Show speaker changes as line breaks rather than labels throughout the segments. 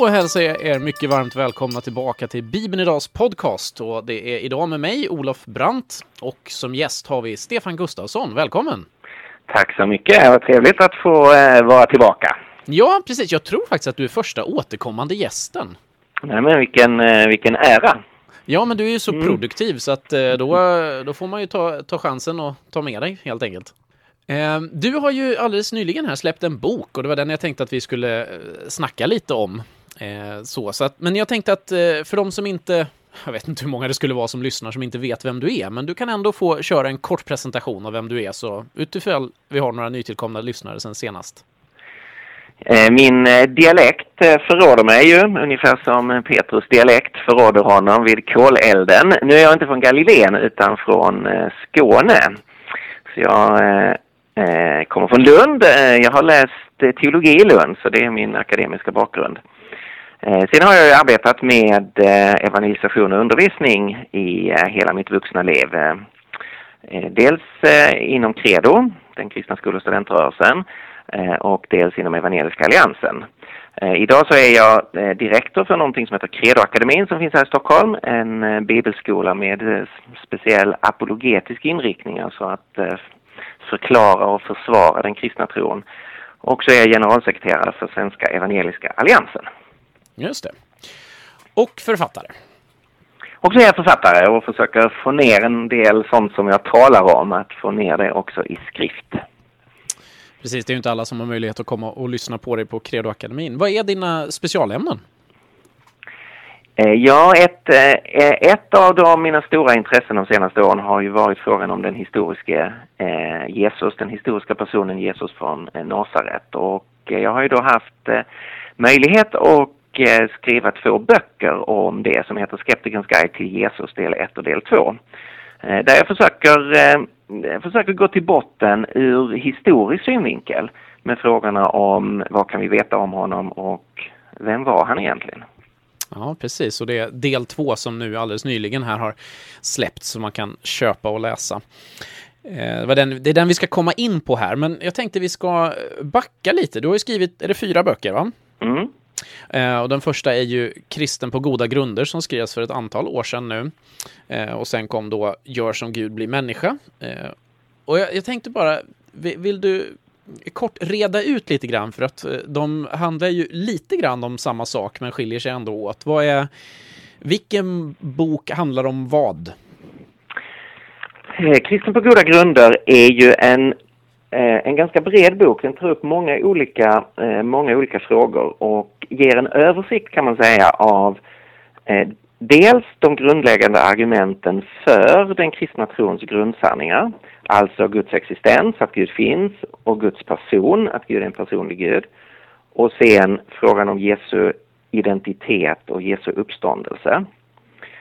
Då hälsar jag er mycket varmt välkomna tillbaka till Bibeln Idags podcast. Och det är idag med mig, Olof Brandt, och som gäst har vi Stefan Gustafsson. Välkommen!
Tack så mycket! Vad trevligt att få eh, vara tillbaka.
Ja, precis. Jag tror faktiskt att du är första återkommande gästen.
Nej, men vilken, eh, vilken ära!
Ja, men du är ju så produktiv så att eh, då, då får man ju ta, ta chansen och ta med dig helt enkelt. Eh, Du har ju alldeles nyligen här släppt en bok och det var den jag tänkte att vi skulle snacka lite om. Eh, Så, så att, men jag tänkte att eh, för de som inte, jag vet inte hur många det skulle vara som lyssnar som inte vet vem du är, men du kan ändå få köra en kort presentation av vem du är, så utifrån vi har några nytillkomna lyssnare sen senast.
Eh, min eh, dialekt eh, förråder mig ju, ungefär som Petrus dialekt förråder honom vid kolelden. Nu är jag inte från Galileen utan från Skåne. Så jag eh, kommer från Lund. Jag har läst teologi i Lund, så det är min akademiska bakgrund. Eh, sen har jag arbetat med eh, evangelisation och undervisning i eh, hela mitt vuxna liv. Dels inom Credo, den kristna skol och studentrörelsen, och dels inom Evangeliska alliansen. Idag så är jag direktor för någonting som heter Credoakademin som finns här i Stockholm, en bibelskola med speciell apologetisk inriktning, alltså att förklara och försvara den kristna tron. Och så är jag generalsekreterare för Svenska Evangeliska Alliansen.
Just det. Och författare.
Och så är jag författare och försöker få ner en del sånt som jag talar om, att få ner det också i skrift.
Precis, det är ju inte alla som har möjlighet att komma och lyssna på dig på Credoakademin. Vad är dina specialämnen?
Eh, Ja, ett, eh, ett av de mina stora intressen de senaste åren har ju varit frågan om den historiska eh, Jesus, den historiska personen Jesus från Nasaret. Och jag har ju då haft möjlighet att eh, skriva två böcker om det som heter Skeptikerns guide till Jesus del 1 och del 2. Eh, där jag försöker, eh, jag försöker gå till botten ur historisk synvinkel med frågorna om vad kan vi veta om honom och vem var han egentligen?
Ja, precis. Och det är del två som nu alldeles nyligen här har släppts som man kan köpa och läsa. Eh, det är den vi ska komma in på här, men jag tänkte vi ska backa lite. Du har ju skrivit, är det fyra böcker va?
Mm.
Eh, och den första är ju Kristen på goda grunder som skrevs för ett antal år sedan nu. Eh, och sen kom då Gör som Gud blir människa. Eh, och jag, jag tänkte bara, vill, vill du kort reda ut lite grann för att eh, de handlar ju lite grann om samma sak men skiljer sig ändå åt. Vad är, vilken bok handlar om vad?
Eh, Kristen på goda grunder är ju en, Eh, en ganska bred bok. Den tar upp många olika, eh, många olika frågor och ger en översikt kan man säga av eh, dels de grundläggande argumenten för den kristna trons grundsanningar. Alltså Guds existens, att Gud finns, och Guds person, att Gud är en personlig Gud. Och sen frågan om Jesu identitet och Jesu uppståndelse.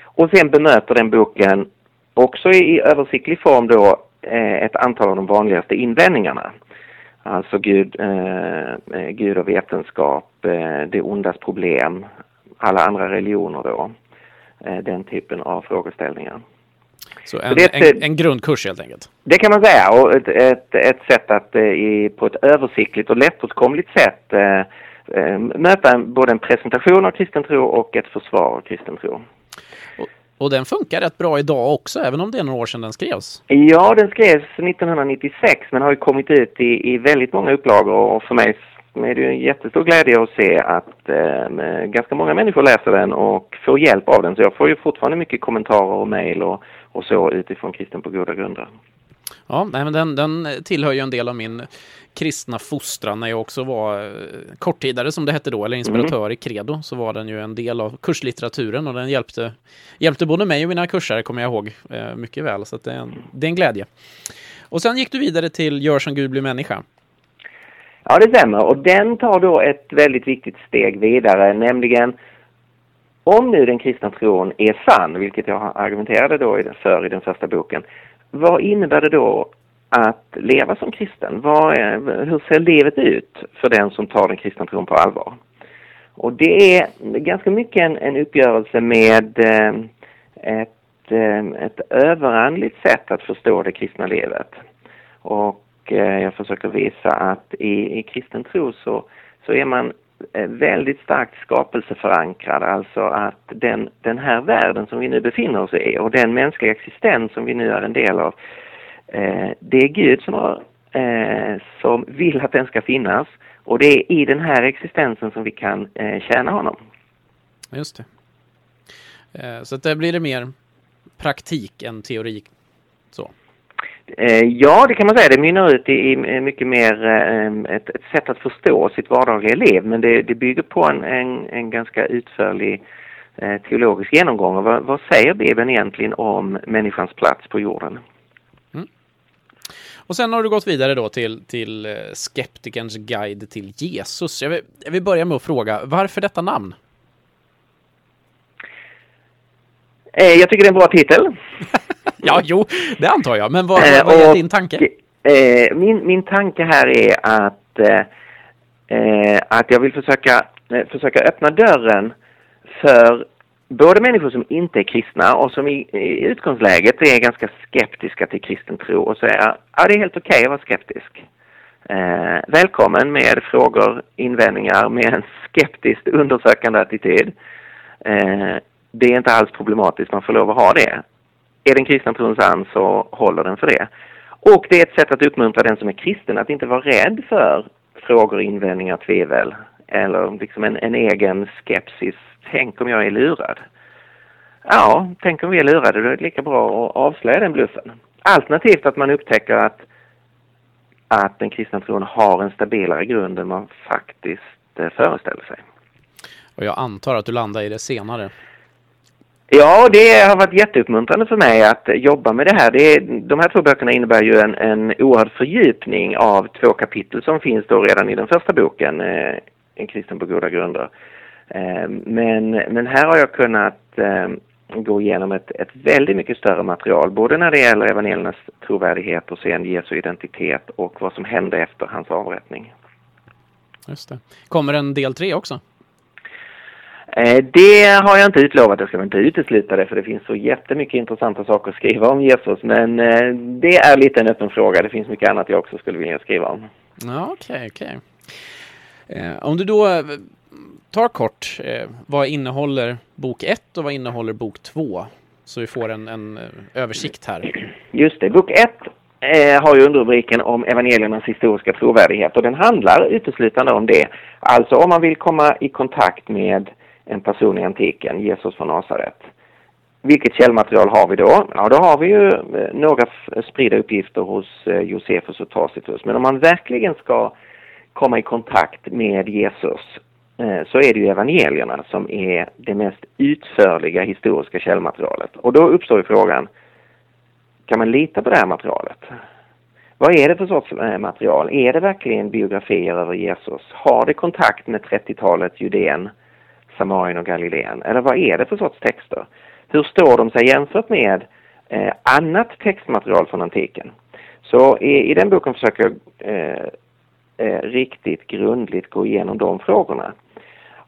Och sen bemöter den boken också i översiktlig form då ett antal av de vanligaste invändningarna. Alltså Gud, eh, eh, Gud och vetenskap, eh, det ondas problem, alla andra religioner då. Eh, den typen av frågeställningar.
Så en,
det är ett-
en, en grundkurs helt enkelt.
Det kan man säga och ett, ett, ett sätt att eh, i, på ett översiktligt och lättåtkomligt sätt eh, eh, möta en, både en presentation av kristen tro och ett försvar av kristen tro.
Och och den funkar rätt bra idag också, även om det är några år sedan den skrevs.
Ja, den skrevs 1996 men har ju kommit ut i, i väldigt många upplagor och för mig är det ju en jättestor glädje att se att eh, ganska många människor läser den och får hjälp av den. Så jag får ju fortfarande mycket kommentarer och mejl och, och så utifrån Kristen på goda grunder.
Ja, nej, men den, den tillhör ju en del av min kristna fostran när jag också var eh, korttidare som det hette då, eller inspiratör i Credo, så var den ju en del av kurslitteraturen och den hjälpte, hjälpte både mig och mina kursare, kommer jag ihåg, eh, mycket väl. Så det, är en, det är en glädje. Och sen gick du vidare till Gör som Gud blir människa.
Ja, det stämmer. Och den tar då ett väldigt viktigt steg vidare, nämligen om nu den kristna tron är sann, vilket jag argumenterade då för i den första boken, vad innebär det då att leva som kristen? Vad är, hur ser livet ut för den som tar den kristna tron på allvar? Och det är ganska mycket en, en uppgörelse med eh, ett, eh, ett överandligt sätt att förstå det kristna livet. Och eh, jag försöker visa att i, i kristen tro så, så är man Eh, väldigt starkt skapelseförankrad, alltså att den, den här världen som vi nu befinner oss i och den mänskliga existens som vi nu är en del av, eh, det är Gud som, har, eh, som vill att den ska finnas och det är i den här existensen som vi kan eh, tjäna honom.
Just det. Eh, så att där blir det mer praktik än teori.
Eh, ja, det kan man säga. Det mynnar ut i, mycket mer eh, ett, ett, sätt att förstå sitt vardagliga liv. Men det, det bygger på en, en, en ganska utförlig eh, teologisk genomgång. Vad, vad, säger Bibeln egentligen om människans plats på jorden? Mm.
Och sen har du gått vidare då till, till skeptikerns guide till Jesus. Jag vill, jag vill börja med att fråga, varför detta namn?
jag tycker det är en bra titel.
ja, jo, det antar jag. Men vad, vad är din tanke?
Eh, min, min tanke här är att, eh, att jag vill försöka, eh, försöka öppna dörren för både människor som inte är kristna och som i, i utgångsläget är ganska skeptiska till kristen tro och säga ja, det är helt okej okay att vara skeptisk. Eh, välkommen med frågor, invändningar med en skeptiskt undersökande attityd. Eh, det är inte alls problematiskt, man får lov att ha det är den kristna tron sann så håller den för det. Och det är ett sätt att uppmuntra den som är kristen att inte vara rädd för frågor, invändningar, tvivel eller liksom en, en egen skepsis. Tänk om jag är lurad? Ja, tänk om vi är lurade, då är det lika bra att avslöja den bluffen. Alternativt att man upptäcker att, att den kristna tron har en stabilare grund än man faktiskt eh, föreställer sig.
Och jag antar att du landar i det senare.
Ja, det har varit jätteuppmuntrande för mig att jobba med det här. Det är, de här två böckerna innebär ju en, en oerhörd fördjupning av två kapitel som finns då redan i den första boken, eh, En kristen på goda grunder. Eh, men, men här har jag kunnat eh, gå igenom ett, ett väldigt mycket större material, både när det gäller evangeliernas trovärdighet och sen Jesu identitet och vad som hände efter hans avrättning.
Just det. Kommer en del tre också?
Eh, det har jag inte utlovat, jag ska inte utesluta det för det finns så jättemycket intressanta saker att skriva om Jesus. Men eh, det är lite en öppen fråga, det finns mycket annat jag också skulle vilja skriva om.
Ja, okej, okay, okej. Okay. Eh, om du då tar kort, vad innehåller bok 1 och vad innehåller bok 2? Så vi får en, en översikt här.
Just det, bok 1 eh, har ju underrubriken om evangeliernas historiska trovärdighet och den handlar uteslutande om det. Alltså om man vill komma i kontakt med en person i antiken, Jesus från Nasaret. Vilket källmaterial har vi då? Ja, då har vi ju eh, några spridda uppgifter hos eh, Josefus och Tacitus. Men om man verkligen ska komma i kontakt med Jesus eh, så är det ju evangelierna som är det mest utförliga historiska källmaterialet. Och då uppstår ju frågan, kan man lita på det här materialet? Vad är det för sorts material? Är det verkligen biografier över Jesus? Har det kontakt med 30-talet, Judén Samarien och Galileen? Eller vad är det för sorts texter? Hur står de sig jämfört med eh, annat textmaterial från antiken? Så i, i den boken försöker jag eh, eh, riktigt grundligt gå igenom de frågorna.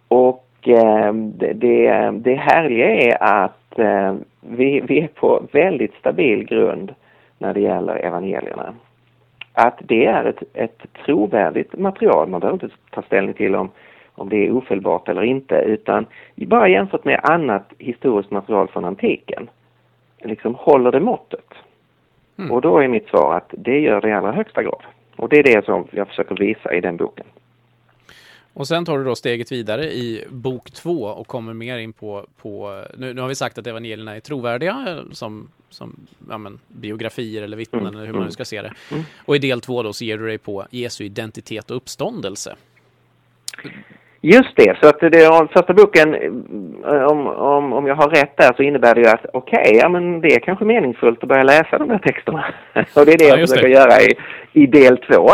Och eh, det, det, det härliga är att eh, vi, vi är på väldigt stabil grund när det gäller evangelierna. Att det är ett, ett trovärdigt material. Man behöver inte ta ställning till om om det är ofelbart eller inte, utan bara jämfört med annat historiskt material från antiken, liksom håller det måttet. Mm. Och då är mitt svar att det gör det i allra högsta grad. Och det är det som jag försöker visa i den boken.
Och sen tar du då steget vidare i bok två och kommer mer in på, på nu, nu har vi sagt att evangelierna är trovärdiga som, som ja, men, biografier eller vittnen mm. eller hur man nu mm. ska se det. Mm. Och i del två då så ger du dig på Jesu identitet och uppståndelse.
Just det, så att det, första boken, eh, om, om, om jag har rätt där, så innebär det ju att okej, okay, ja men det är kanske meningsfullt att börja läsa de här texterna. och det är det ja, jag försöker det. göra i, i del två.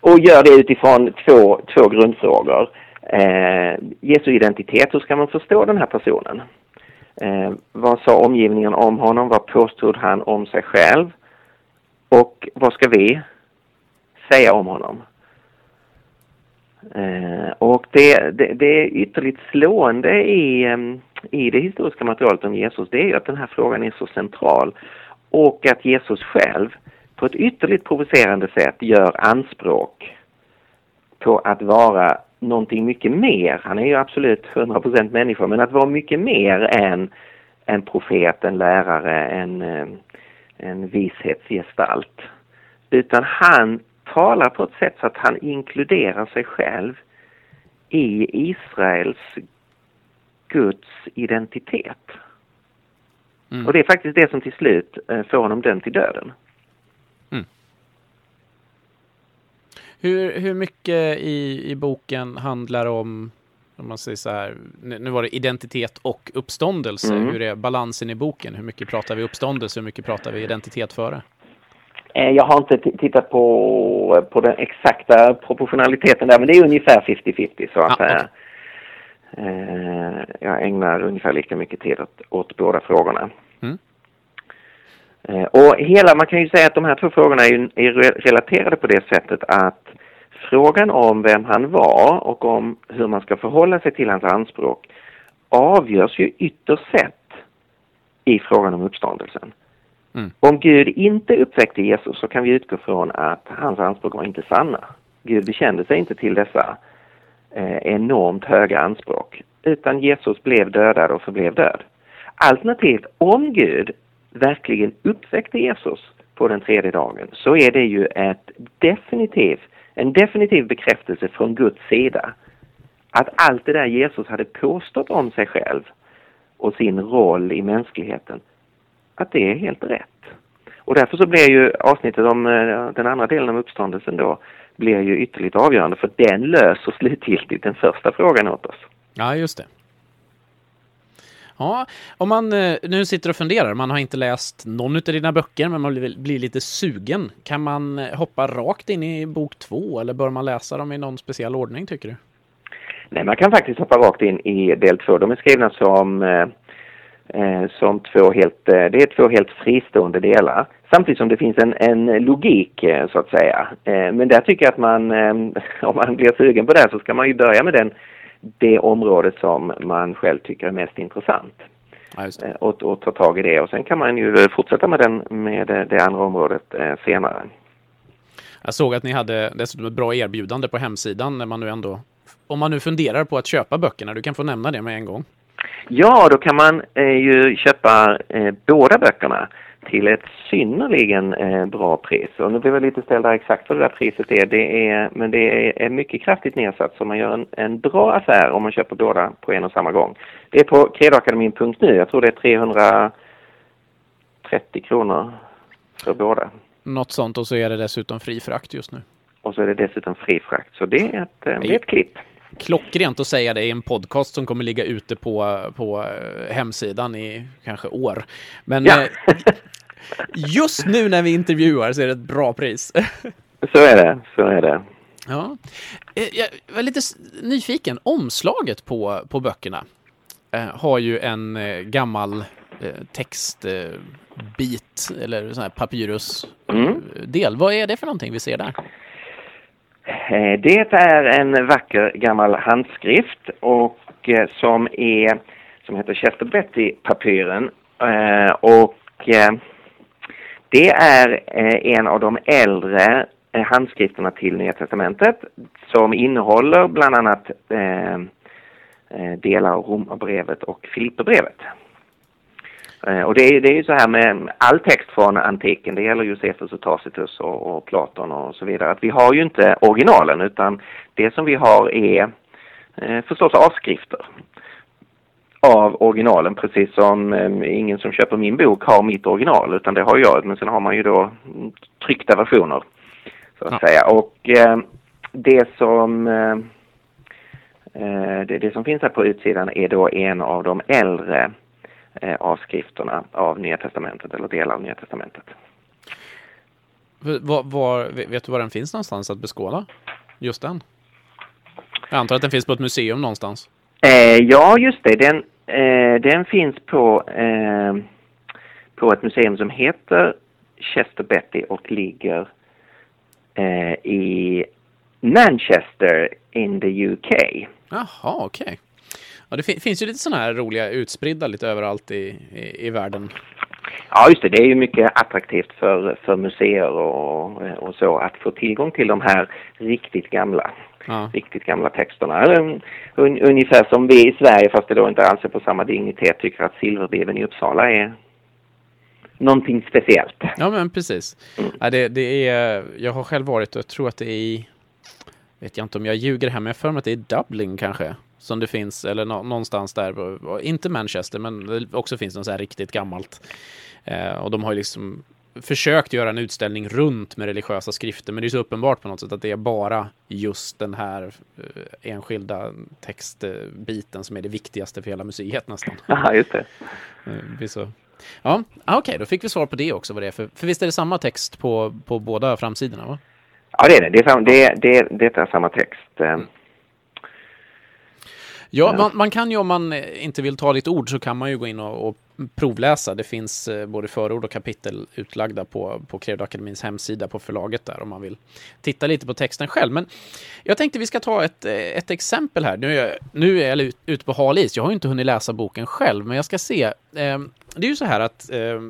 Och gör det utifrån två, två grundfrågor. Eh, Jesu identitet, hur ska man förstå den här personen? Eh, vad sa omgivningen om honom? Vad påstod han om sig själv? Och vad ska vi säga om honom? Eh, och det, det, det, är ytterligt slående i, ehm, i det historiska materialet om Jesus, det är ju att den här frågan är så central och att Jesus själv på ett ytterligt provocerande sätt gör anspråk på att vara någonting mycket mer. Han är ju absolut 100% människa, men att vara mycket mer än en profet, en lärare, en, ehm, en vishetsgestalt. Utan han talar på ett sätt så att han inkluderar sig själv i Israels Guds identitet. Mm. Och det är faktiskt det som till slut eh, får honom dömd till döden. Mm.
Hur, hur mycket i, i boken handlar om, om man säger så här, nu var det identitet och uppståndelse. Mm. Hur är balansen i boken? Hur mycket pratar vi uppståndelse? Hur mycket pratar vi identitet före?
Eh, jag har inte tittat på, på den exakta proportionaliteten där, men det är ungefär 50-50 så att ah, okay. eh, jag ägnar ungefär lika mycket tid åt, åt båda frågorna. Mm. Eh, och hela, man kan ju säga att de här två frågorna är, är relaterade på det sättet att frågan om vem han var och om hur man ska förhålla sig till hans anspråk avgörs ju ytterst sett i frågan om uppståndelsen. Mm. Om Gud inte uppväckte Jesus så kan vi utgå från att hans anspråk var inte sanna. Gud bekände sig inte till dessa eh, enormt höga anspråk utan Jesus blev dödad och förblev död. Alternativt, om Gud verkligen uppväckte Jesus på den tredje dagen så är det ju ett definitiv, en definitiv bekräftelse från Guds sida att allt det där Jesus hade påstått om sig själv och sin roll i mänskligheten att det är helt rätt. Och därför så blir ju avsnittet om eh, den andra delen av uppståndelsen då blir ju ytterligt avgörande för den löser slutgiltigt den första frågan åt oss.
Ja, just det. Ja, om man eh, nu sitter och funderar, man har inte läst någon av dina böcker men man blir lite sugen. Kan man eh, hoppa rakt in i bok två eller bör man läsa dem i någon speciell ordning tycker du?
Nej, man kan faktiskt hoppa rakt in i del två. De är skrivna som som två helt, eh, det är två helt fristående delar. Samtidigt som det finns en, en logik eh, så att säga. Eh, men där tycker jag att man, om man blir sugen på det så ska man ju börja med den, det området som man själv tycker är mest intressant. Ja, och, och, ta tag i det och sen kan man ju fortsätta med, den, med det andra området senare.
Jag såg att ni hade dessutom ett bra erbjudande på hemsidan när man nu ändå, om man nu funderar på att köpa böckerna, du kan få nämna det med en gång.
Ja, då kan man eh, ju köpa eh, båda böckerna till ett synnerligen eh, bra pris. Och nu blir jag lite ställd exakt vad det där priset är. Det är men det är, mycket kraftigt nedsatt så man gör en, en, bra affär om man köper båda på en och samma gång. Det är på kredoakademin.nu. Jag tror det är 330 kronor för båda.
Något sånt och så är det dessutom fri frakt just nu.
Och så är det dessutom fri frakt. Så det är ett, det är ett klipp
klockrent att säga det i en podcast som kommer ligga ute på, på eh, hemsidan i kanske år. Men ja. Eh, just nu när vi intervjuar så är det ett bra pris.
så är det, så är det.
Ja. Eh, jag var lite nyfiken. Omslaget på, på böckerna har ju en gammal textbit eller sån här papyrusdel. Mm. Vad är det för någonting vi ser där?
Eh, det är en vacker gammal handskrift och eh, som är som heter Chester Betty-papyren eh, och det är en av de äldre handskrifterna till Nya Testamentet som innehåller bland annat delar av Romarbrevet och Filipperbrevet. Eh, och det är, det är ju så här med all text från antiken, det gäller Josefus och Tacitus och, och, Platon och så vidare, att vi har ju inte originalen utan det som vi har är eh, förstås avskrifter av originalen. Precis som eh, ingen som köper min bok har mitt original utan det har jag. Men sen har man ju då tryckta versioner så att ja. säga. Och eh, det som eh, eh, det, det som finns här på utsidan är då en av de äldre eh, avskrifterna av Nya Testamentet eller delar av Nya Testamentet.
Var, var, vet du var den finns någonstans att beskåda? Just den? Jag antar att den finns på ett museum någonstans?
Eh, ja, just det. Den, eh, den finns på, eh, på ett museum som heter Chester Betty och ligger eh, i Manchester in the UK.
Jaha, okej. Okay. Ja, det fin finns ju lite sådana här roliga utspridda lite överallt i, i, i världen.
Ja, just det. Det är ju mycket attraktivt för, för museer och, och så att få tillgång till de här riktigt gamla,
Ja.
riktigt gamla texterna. Um, Un, ungefär som vi i Sverige, fast det då inte alls är på samma dignitet, tycker att Silverbeven i Uppsala är någonting speciellt.
Ja, men precis. Ja, det, det är, jag har själv varit och jag tror att det är i, vet jag inte om jag ljuger här, men jag för mig att det är Dublin kanske, som det finns, eller nå, någonstans där, inte Manchester, men det också finns något så här riktigt gammalt. Eh, och de har ju liksom försökt göra en utställning runt med religiösa skrifter, men det är så uppenbart på något sätt att det är bara just den här eh, enskilda textbiten som är det viktigaste för hela museet nästan.
Ja, just det.
Eh, det blir så. Ja, ah, okej, då fick vi svar på det också. Vad det är för, för visst är det samma text på, på båda framsidorna? Va?
Ja, det är det. Det är, det, det, det är samma text. Eh,
Ja, man, man kan ju om man inte vill ta ditt ord så kan man ju gå in och, och provläsa. Det finns eh, både förord och kapitel utlagda på, på Akademins hemsida på förlaget där om man vill titta lite på texten själv. Men jag tänkte vi ska ta ett, eh, ett exempel här. Nu är jag, nu är jag ut- ute på hal is. Jag har inte hunnit läsa boken själv, men jag ska se. Eh, det är ju så här att eh,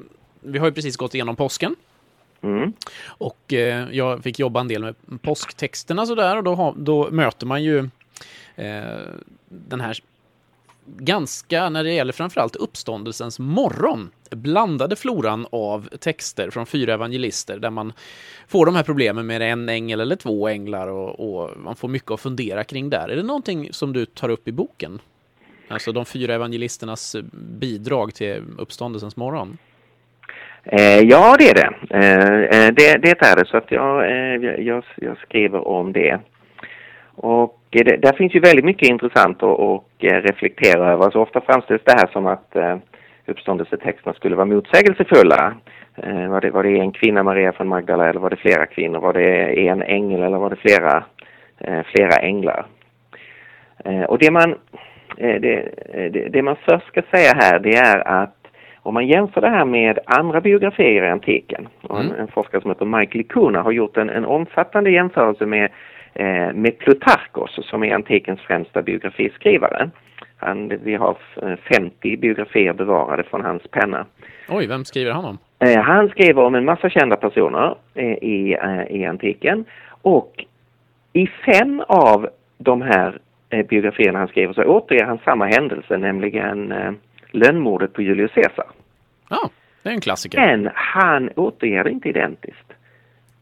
vi har ju precis gått igenom påsken.
Mm.
Och eh, jag fick jobba en del med påsktexterna sådär och då, då möter man ju Eh, den här ganska, när det gäller framförallt uppståndelsens morgon, blandade floran av texter från fyra evangelister där man får de här problemen med en ängel eller två änglar och, och man får mycket att fundera kring där. Är det någonting som du tar upp i boken? Alltså de fyra evangelisternas bidrag till uppståndelsens morgon?
Eh, ja, det är det. Eh, eh det. Det är det, så att jag, eh, jag, jag skriver om det. Och eh, det, där finns ju väldigt mycket intressant att och, eh, reflektera över. Alltså, ofta framställs det här som att eh, uppståndelsetexterna skulle vara motsägelsefulla. Eh, var, det, var det en kvinna, Maria från Magdala, eller var det flera kvinnor? Var det en ängel eller var det flera, eh, flera änglar? Eh, och det man, det, det, det man först ska säga här, det är att om man jämför det här med andra biografier i antiken, och en,
Mm.
en forskare som heter Mike Licuna har gjort en, en omfattande jämförelse med, med Plutarkos som är antikens främsta biografiskrivare. Han, vi har eh, 50 biografier bevarade från hans penna.
Oj, vem skriver han om?
Eh, han skriver om en massa kända personer eh, i, eh, i antiken och i fem av de här eh, biografierna han skriver så återger han samma händelse, nämligen eh, lönnmordet på Julius Caesar.
Ja, det är en klassiker.
Men han återger det inte identiskt.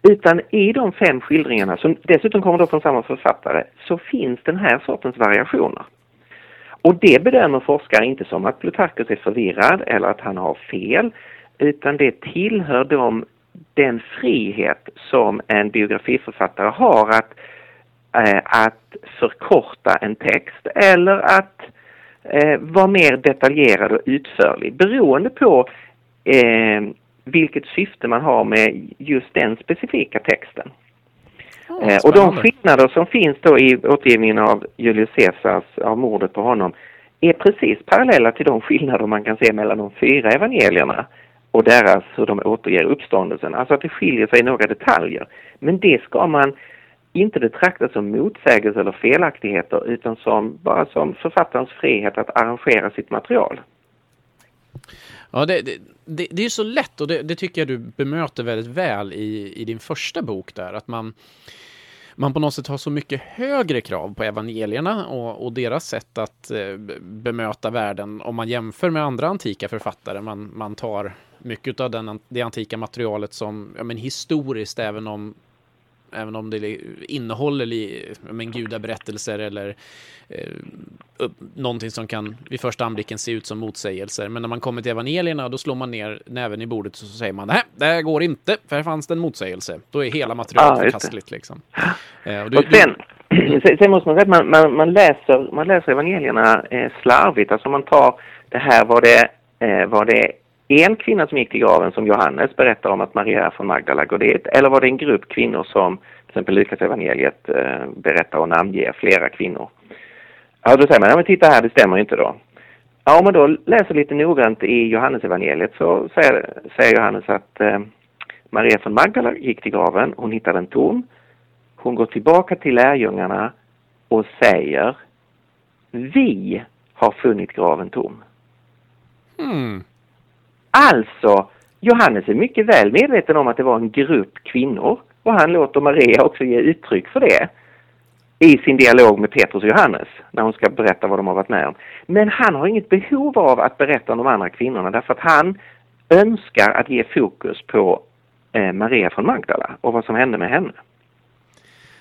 Utan i de fem skildringarna, som dessutom kommer då från samma författare, så finns den här sortens variationer. Och det bedömer forskare inte som att Plutarchus är förvirrad eller att han har fel, utan det tillhör de, den frihet som en biografiförfattare har att, eh, att förkorta en text eller att eh, vara mer detaljerad och utförlig beroende på eh, vilket syfte man har med just den specifika texten. Eh, och de skillnader som finns då i återgivningen av Julius Caesars, av mordet på honom, är precis parallella till de skillnader man kan se mellan de fyra evangelierna och deras, hur de återger uppståndelsen. Alltså att det skiljer sig i några detaljer. Men det ska man inte betrakta som motsägelse eller felaktigheter utan som, bara som författarens frihet att arrangera sitt material.
Ja, det, det, det, det är ju så lätt och det, det tycker jag du bemöter väldigt väl i, i din första bok där. Att man, man på något sätt har så mycket högre krav på evangelierna och, och deras sätt att eh, bemöta världen om man jämför med andra antika författare. Man, man tar mycket av den, det antika materialet som ja, men historiskt, även om Även om det innehåller men gudaberättelser eller eh, upp, någonting som kan vid första anblicken se ut som motsägelser. Men när man kommer till evangelierna då slår man ner näven i bordet och så säger man nej, det här går inte, för här fanns det en motsägelse. Då är hela materialet
det.
förkastligt. Liksom. Eh, och du,
Och sen, sen, sen måste man säga att man, man, man, läser, man läser evangelierna eh, slarvigt. Alltså man tar det här var det, eh, var det en kvinna som gick till graven som Johannes berättar om att Maria från Magdala går dit? Eller var det en grupp kvinnor som till exempel Lukas evangeliet eh, berättar och namnger flera kvinnor? Ja, då säger man, ja men titta här, det stämmer inte då. Ja, om man då läser lite noggrant i Johannes evangeliet så säger, säger Johannes att eh, Maria från Magdala gick till graven, hon hittade den tom. Hon går tillbaka till lärjungarna och säger Vi har funnit graven tom.
hmm,
Alltså Johannes är mycket väl medveten om att det var en grupp kvinnor och han låter Maria också ge uttryck för det i sin dialog med Petrus och Johannes när hon ska berätta vad de har varit med om. Men han har inget behov av att berätta om de andra kvinnorna därför att han önskar att ge fokus på eh, Maria från Magdala och vad som hände med henne.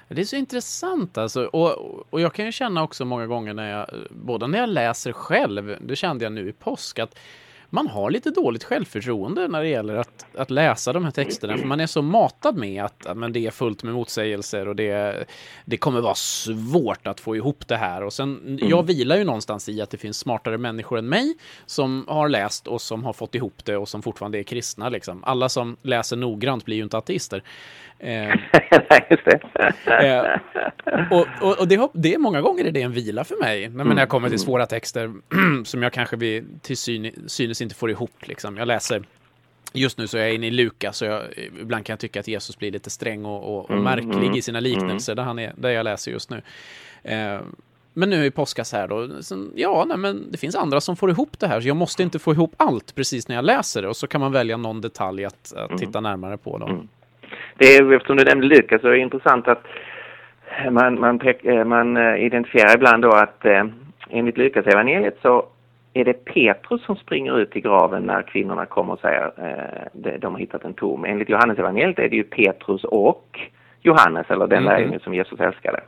Det är så intressant alltså. Och, och jag kan ju känna också många gånger när jag, både när jag läser själv, det kände jag nu i påsk, att man har lite dåligt självförtroende när det gäller att, att läsa de här texterna. För man är så matad med att men det är fullt med motsägelser och det, det kommer vara svårt att få ihop det här. Och sen, mm. Jag vilar ju någonstans i att det finns smartare människor än mig som har läst och som har fått ihop det och som fortfarande är kristna. Liksom. Alla som läser noggrant blir ju inte ateister.
Eh, det.
eh, och, och, och det, det, är många gånger det är en vila för mig. När, när jag kommer till mm. svåra texter som jag kanske vid, till synes inte får ihop. Liksom. Jag läser Just nu så är jag inne i Lukas och jag, ibland kan jag tycka att Jesus blir lite sträng och, och, och mm, märklig mm, i sina liknelser där, han är, där jag läser just nu. Eh, men nu i påskas här då, så, ja, nej, men det finns andra som får ihop det här, så jag måste inte få ihop allt precis när jag läser det och så kan man välja någon detalj att, att titta närmare på. Då.
Det är, eftersom du nämnde Lukas så är det intressant att man, man, eh, man eh, identifierar ibland då att eh, enligt Lukas evangeliet så är det Petrus som springer ut till graven när kvinnorna kommer och säger eh, de har hittat en tom. Enligt Johannes evangeliet är det ju Petrus och Johannes, eller den mm. lärjungen som Jesus älskade.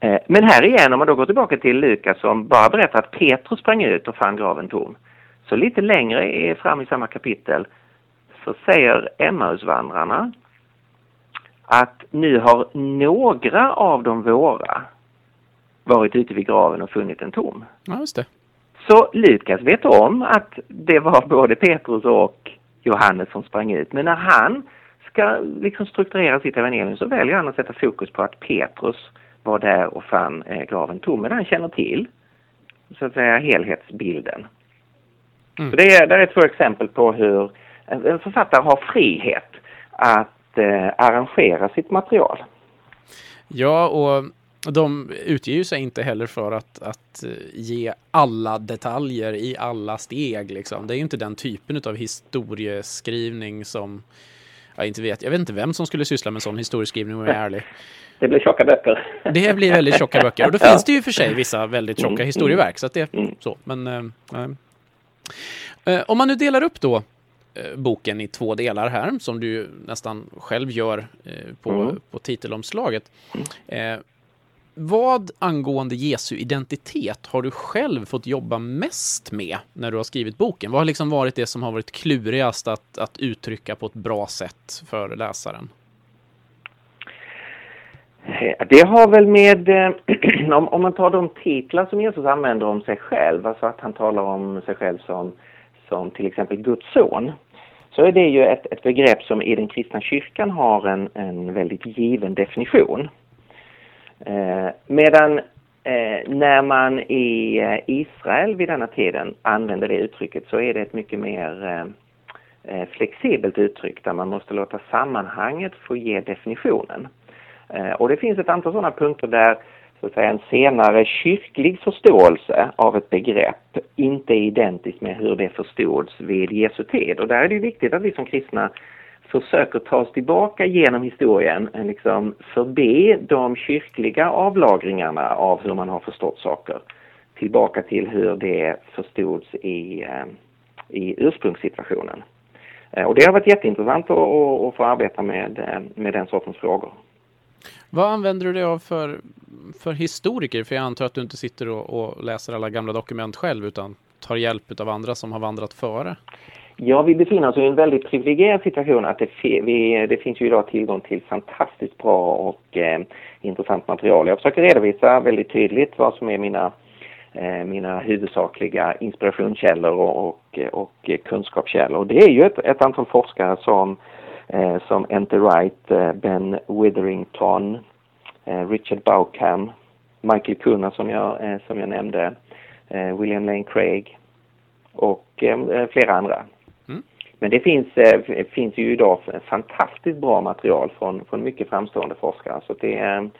Eh, men här igen, om man då går tillbaka till Lukas som bara berättar att Petrus sprang ut och fann graven tom. Så lite längre fram i samma kapitel så säger Emmausvandrarna att nu har några av de våra varit ute vid graven och funnit en tom.
Ja, just det.
Så Lukas vet om att det var både Petrus och Johannes som sprang ut. Men när han ska liksom strukturera sitt evangelium så väljer han att sätta fokus på att Petrus var där och fann eh, graven tom. Men han känner till så att säga helhetsbilden. Mm. Så det är, det är två exempel på hur en författare har frihet att eh, arrangera sitt material.
Ja, och de utger ju sig inte heller för att, att eh, ge alla detaljer i alla steg. Liksom. Det är ju inte den typen av historieskrivning som jag inte vet. Jag vet inte vem som skulle syssla med sån historieskrivning om jag är ärlig.
Det blir tjocka böcker.
Det blir väldigt tjocka böcker. Och då finns det ju för sig vissa väldigt tjocka mm, historieverk. Så att det är mm. så. Men äh, äh, om man nu delar upp då Eh, boken i två delar här, som du nästan själv gör eh, på, mm. på titelomslaget. Vad angående Jesu identitet har du själv fått jobba mest med när du har skrivit boken? Vad har liksom varit det som har varit klurigast att, att uttrycka på ett bra sätt för läsaren?
Eh, det har väl med, eh, om, om man tar de titlar som Jesus använder om sig själv, alltså att han talar om sig själv som som till exempel Guds son, så är det ju ett, ett begrepp som i den kristna kyrkan har en, en väldigt given definition. Eh, medan eh, när man i eh, Israel vid denna tiden använder det uttrycket så är det ett mycket mer eh, eh flexibelt uttryck där man måste låta sammanhanget få ge definitionen. Eh, och det finns ett antal sådana punkter där så att säga, en senare kyrklig förståelse av ett begrepp inte är identiskt med hur det förstods vid Jesu tid. Och där är det viktigt att vi som kristna försöker ta oss tillbaka genom historien, eh, liksom förbi de kyrkliga avlagringarna av hur man har förstått saker, tillbaka till hur det förstods i, eh, i ursprungssituationen. Eh, och det har varit jätteintressant att, att få arbeta med, med den sortens frågor.
Vad använder du dig av för, för historiker? För jag antar att du inte sitter och, och läser alla gamla dokument själv utan tar hjälp av andra som har vandrat före.
Ja, vi befinner oss i en väldigt privilegierad situation att det, vi, det finns ju idag tillgång till fantastiskt bra och eh, intressant material. Jag försöker redovisa väldigt tydligt vad som är mina, eh, mina huvudsakliga inspirationskällor och, och, och kunskapskällor. Det är ju ett, ett antal forskare som eh, som Enter Wright, eh, Ben Witherington, eh, Richard Bauckham, Michael Kuna som jag, eh, som jag nämnde, eh, William Lane Craig och eh, flera andra. Men det finns, finns ju idag fantastiskt bra material från, från mycket framstående forskare så det,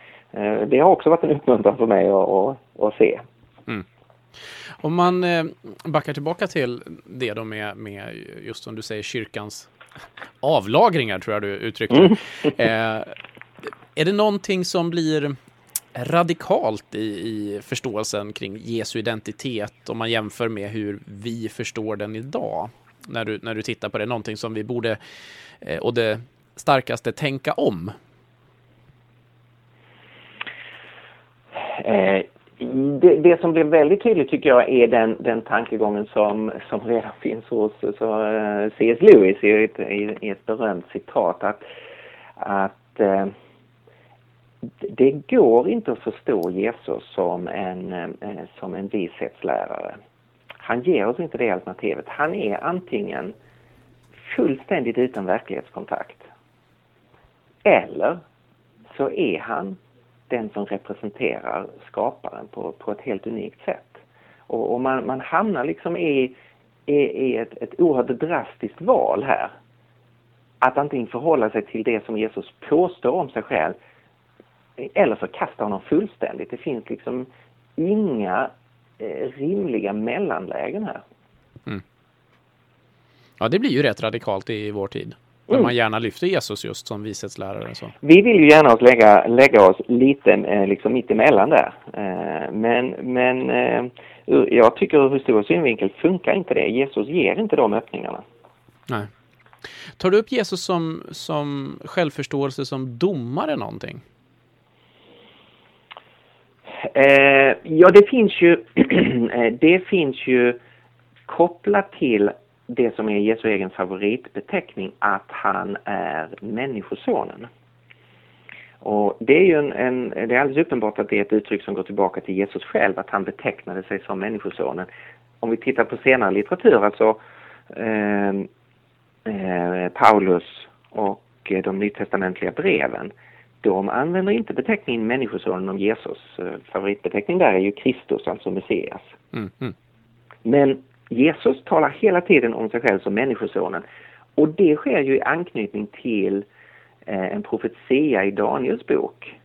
det har också varit en uppmuntran för mig att, att, att se. Mm.
Om man eh, backar tillbaka till det då med, med just som du säger kyrkans avlagringar tror jag du uttryckte mm. eh, Är det någonting som blir radikalt i, i förståelsen kring Jesu identitet om man jämför med hur vi förstår den idag? När du, när du tittar på det, någonting som vi borde, eh, och det starkaste, tänka om?
Eh, det, det, som blir väldigt tydligt tycker jag är den, den tankegången som, som redan finns hos så, uh, eh, C.S. Lewis i ett, i, i ett berömt citat att, att uh, det går inte att förstå Jesus som en, uh, som en vishetslärare. Han ger oss inte det alternativet. Han är antingen fullständigt utan verklighetskontakt eller så är han den som representerar skaparen på, på ett helt unikt sätt. Och, och man, man, hamnar liksom i, i, i ett, ett oerhört drastiskt val här. Att antingen förhålla sig till det som Jesus påstår om sig själv eller förkasta honom fullständigt. Det finns liksom inga rimliga mellanlägen här. Mm.
Ja, det blir ju rätt radikalt i vår tid. Där mm. man gärna lyfter Jesus just som vishetslärare. Så.
Vi vill ju gärna oss lägga, lägga oss lite eh, liksom mitt emellan där. Eh, men, men eh, jag tycker ur historisk synvinkel funkar inte det. Jesus ger inte de öppningarna.
Nej. Tar du upp Jesus som, som självförståelse som domare någonting?
Eh, ja, det finns ju, eh, det finns ju kopplat till det som är Jesu egen favoritbeteckning, att han är Människosonen. Och det är ju en, en, det är alldeles uppenbart att det är ett uttryck som går tillbaka till Jesus själv, att han betecknade sig som Människosonen. Om vi tittar på senare litteratur, alltså eh, eh, Paulus och de nytestamentliga breven, de använder inte beteckningen Människosonen om Jesus. Eh, favoritbeteckning där är ju Kristus, alltså Messias. Mm, mm. Men Jesus talar hela tiden om sig själv som Människosonen. Och det sker ju i anknytning till eh, en profetia i Daniels bok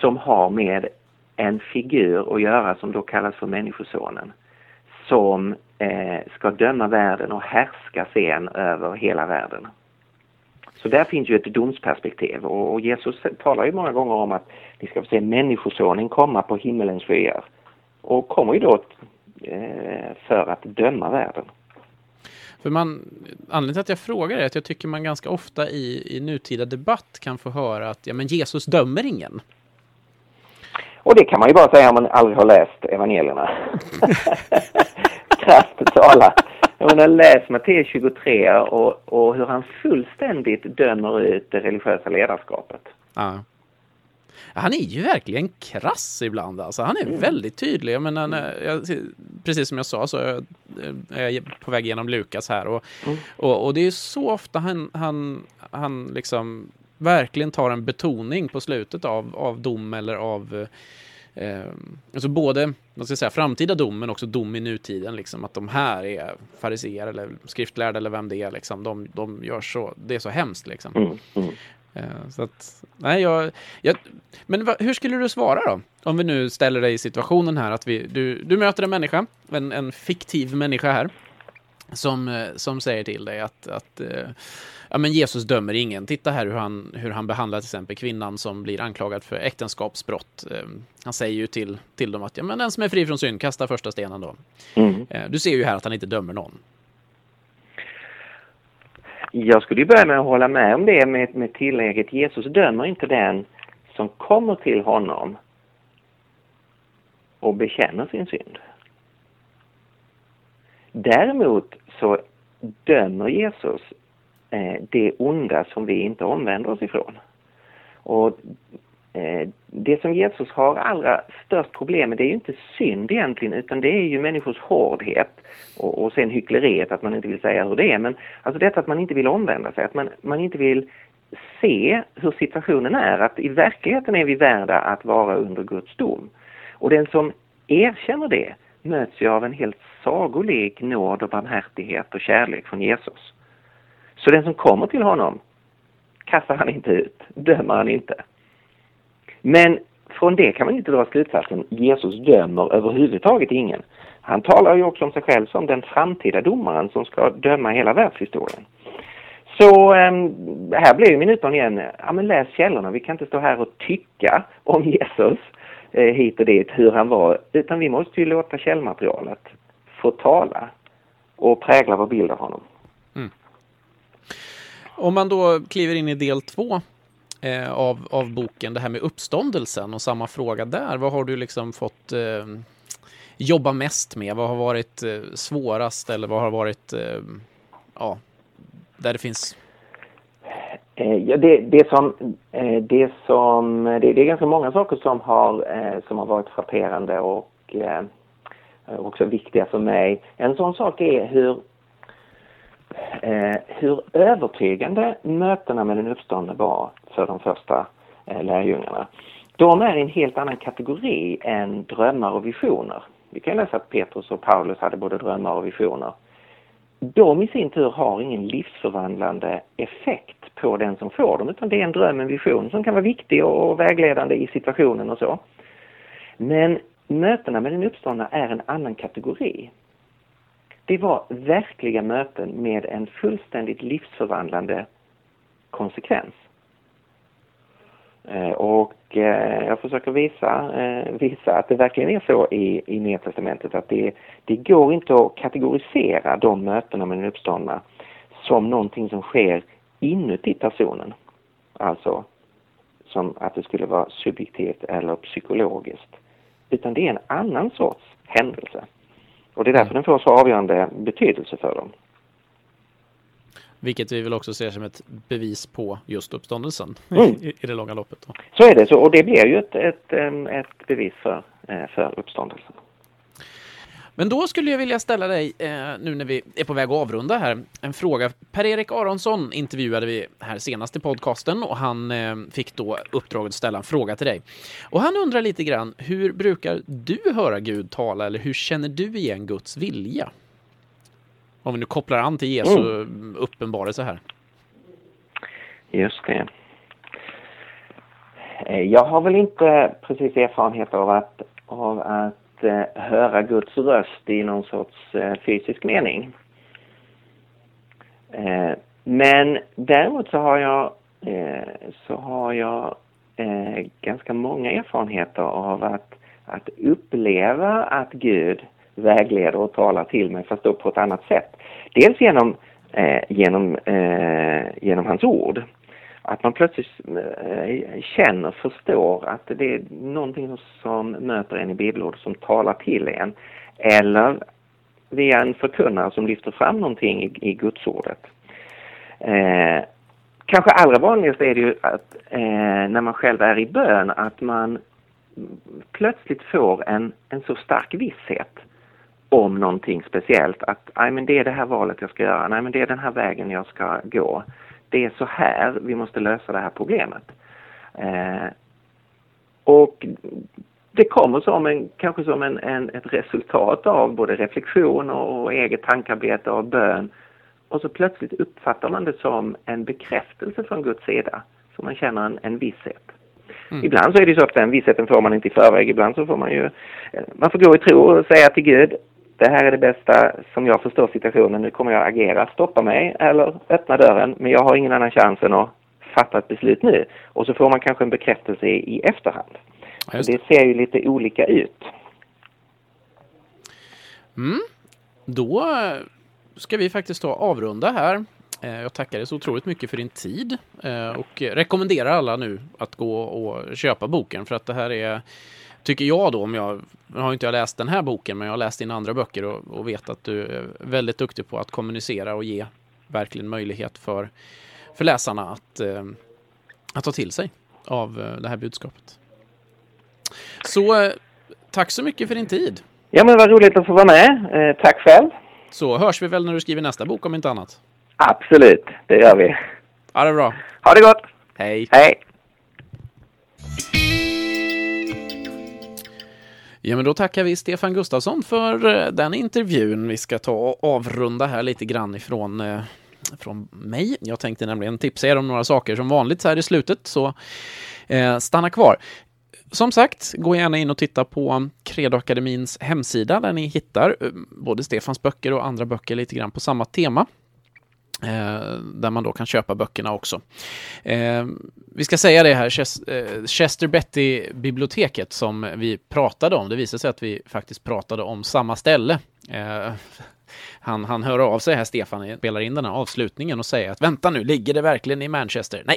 som har med en figur att göra som då kallas för Människosonen som eh, ska döma världen och härska sen över hela världen. Så där finns ju ett domsperspektiv och, och Jesus talar ju många gånger om att ni ska få se Människosonen komma på himmelens skyar och kommer ju då Eh, för att döma världen.
För man, anledningen till att jag frågar är att jag tycker man ganska ofta i, i nutida debatt kan få höra att ja, men Jesus dömer ingen.
Och det kan man ju bara säga om man aldrig har läst evangelierna. Krasst talat. Jag menar, läs Matteus 23 och, och hur han fullständigt dömer ut det religiösa ledarskapet.
Ja. Han är ju verkligen krass ibland. Alltså. Han är mm. väldigt tydlig. Jag menar, när, jag, precis som jag sa så är jag på väg genom Lukas här. Och, mm. och, och, det är så ofta han, han, han liksom verkligen tar en betoning på slutet av, av dom eller av Eh, alltså både vad ska jag säga, framtida dom men också dom i nutiden. Liksom, att de här är fariseer eller skriftlärda eller vem det är. Liksom, de, de gör så, det är så hemskt. Liksom. Mm, mm. Eh, så att, nej, jag, jag, men va, hur skulle du svara då? Om vi nu ställer dig i situationen här att vi, du, du möter en människa, en, en fiktiv människa här, som, eh, som säger till dig att, att eh, ja, men Jesus dömer ingen. Titta här hur han, hur han behandlar till exempel kvinnan som blir anklagad för äktenskapsbrott. Han säger ju till, till dem att ja, men den som är fri från synd, kasta första stenen då. Mm. Du ser ju här att han inte dömer någon.
Jag skulle ju börja med att hålla med om det med, med tillägget Jesus dömer inte den som kommer till honom och bekänner sin synd. Däremot så dömer Jesus eh, det onda som vi inte omvänder oss ifrån. Och eh, det som Jesus har allra störst problem med det är ju inte synd egentligen utan det är ju människors hårdhet och, och sen hyckleriet att man inte vill säga hur det är. Men alltså detta att man inte vill omvända sig, att man, man inte vill se hur situationen är, att i verkligheten är vi värda att vara under Guds dom. Och den som erkänner det möts ju av en helt sagolik nåd och barmhärtighet och kärlek från Jesus. Så den som kommer till honom kastar han inte ut, dömer han inte. Men från det kan man inte dra slutsatsen Jesus dömer överhuvudtaget ingen. Han talar ju också om sig själv som den framtida domaren som ska döma hela världshistorien. Så ehm, här blir min utmaning igen, ja men läs källorna, vi kan inte stå här och tycka om Jesus Eh, hit och dit, hur han var, utan vi måste ju låta källmaterialet få tala och prägla vår bild av honom. Mm.
Om man då kliver in i del två eh, av, av boken, det här med uppståndelsen och samma fråga där, vad har du liksom fått eh, jobba mest med? Vad har varit eh, svårast eller vad har varit, eh, ja, där det finns
Eh, ja, det, det, som, eh, det, som, det, det, är ganska många saker som har, eh, som har varit frapperande och också viktiga för mig. En sån sak är hur, hur övertygande mötena med den uppståndne var för de första lärjungarna. De är i en helt annan kategori än drömmar och visioner. Vi kan läsa att Petrus och Paulus hade både drömmar och visioner. De i sin tur har ingen livsförvandlande effekt på den som får dem utan det är en dröm, en vision som kan vara viktig och vägledande i situationen och så. Men mötena med den uppståndna är en annan kategori. Det var verkliga möten med en fullständigt livsförvandlande konsekvens. Eh, och eh, jag försöker visa, eh, visa att det verkligen är så i, i Nya Testamentet att det, det går inte att kategorisera de mötena med den uppståndna som någonting som sker inuti personen. Alltså som att det skulle vara subjektivt eller psykologiskt. Utan det är en annan sorts händelse. Och det är därför den får så avgörande betydelse för dem.
Vilket vi väl också ser som ett bevis på just uppståndelsen mm. i, i det långa loppet. Då.
Så är det, så, och det blir ju ett, ett, ett bevis för, eh, för uppståndelsen.
Men då skulle jag vilja ställa dig, eh, nu när vi är på väg att avrunda här, en fråga. Per-Erik Aronsson intervjuade vi här senast i podcasten och han eh, fick då uppdraget att ställa en fråga till dig. Och han undrar lite grann, hur brukar du höra Gud tala eller hur känner du igen Guds vilja? Om vi nu kopplar an till Jesu mm. uppenbarelse här.
Just det. Eh, jag har väl inte precis erfarenhet av att, av att uh, höra Guds röst i någon sorts uh, fysisk mening. Men däremot så har jag, så har jag ganska många erfarenheter av att, att uppleva att Gud vägleder och talar till mig fast då på ett annat sätt. Dels genom, eh, genom, eh, genom hans ord. Att man plötsligt eh, känner, förstår att det är någonting som möter en i bibelordet som talar till en. Eller via en förkunnare som lyfter fram någonting i, i gudsordet. Eh, kanske allra vanligast är det ju att eh, när man själv är i bön att man plötsligt får en, en så stark visshet om någonting speciellt. Att nej, men det är det här valet jag ska göra, nej men det är den här vägen jag ska gå. Det är så här vi måste lösa det här problemet. Eh, och det kommer som en, kanske som en, en, ett resultat av både reflektion och, och eget tankarbete och bön. Och så plötsligt uppfattar man det som en bekräftelse från Guds sida. Så man känner en, en visshet. Mm. Ibland så är det så att den vissheten får man inte i förväg. Ibland så får man ju, eh, man får gå i tro och säga till Gud, det här är det bästa som jag förstår situationen, nu kommer jag agera, stoppa mig eller öppna dörren, men jag har ingen annan chans än att fatta ett beslut nu. Och så får man kanske en bekräftelse i, i efterhand. Det. det. ser ju lite olika ut.
Mm. Då ska vi faktiskt ta avrunda här. Eh, jag tackar dig så otroligt mycket för din tid eh, och rekommenderar alla nu att gå och köpa boken för att det här är tycker jag då, om jag, nu har inte jag läst den här boken, men jag har läst dina andra böcker och, och vet att du är väldigt duktig på att kommunicera och ge verkligen möjlighet för, för läsarna att, eh, att ta till sig av eh, det här budskapet. Så eh, tack så mycket för din tid.
Ja, men vad roligt att få vara med. Eh, tack själv.
Så hörs vi väl när du skriver nästa bok om inte annat?
Absolut, det gör vi.
Ha det bra.
Ha det gott.
Hej.
Hej.
Ja, men då tackar vi Stefan Gustafsson för eh, den intervjun. Vi ska ta och avrunda här lite grann ifrån eh, från mig. Jag tänkte nämligen tipsa er om några saker som vanligt så här i slutet, så eh, stanna kvar. som sagt, gå gärna in och titta på Credoakademins hemsida där ni hittar eh, både Stefans böcker och andra böcker lite grann på samma tema. Eh, där man då kan köpa böckerna också. Eh, vi ska säga det här, eh, Chester Betty-biblioteket som vi pratade om, det visade sig att vi faktiskt pratade om samma ställe. Eh, han, han hör av sig här, Stefan, spelar in den här avslutningen och säger att vänta nu, ligger det verkligen i Manchester? Nej,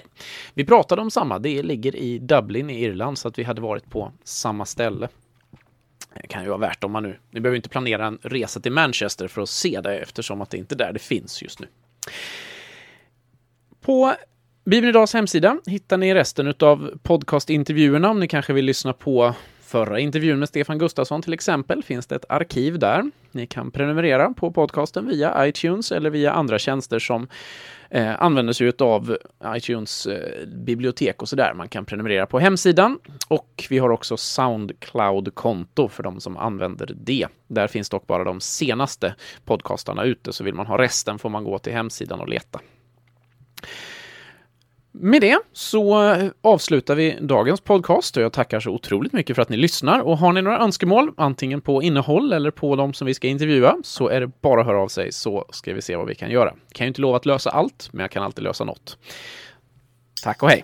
vi pratade om samma. Det ligger i Dublin i Irland, så att vi hade varit på samma ställe. Det kan ju vara värt om man nu... Ni behöver inte planera en resa till Manchester för att se det eftersom att det inte är där det finns just nu. På Bibeln Idags hemsida hittar ni resten av podcastintervjuerna om ni kanske vill lyssna på förra intervjun med Stefan Gustafsson till exempel finns det ett arkiv där. Ni kan prenumerera på podcasten via iTunes eller via andra tjänster som eh, använder sig av iTunes eh, bibliotek och sådär. Man kan prenumerera på hemsidan och vi har också Soundcloud-konto för de som använder det. Där finns dock bara de senaste podcastarna ute, så vill man ha resten får man gå till hemsidan och leta. Med det så avslutar vi dagens podcast och jag tackar så otroligt mycket för att ni lyssnar. Och har ni några önskemål, antingen på innehåll eller på de som vi ska intervjua, så är det bara att höra av sig så ska vi se vad vi kan göra. Kan ju inte lova att lösa allt, men jag kan alltid lösa något. Tack och hej!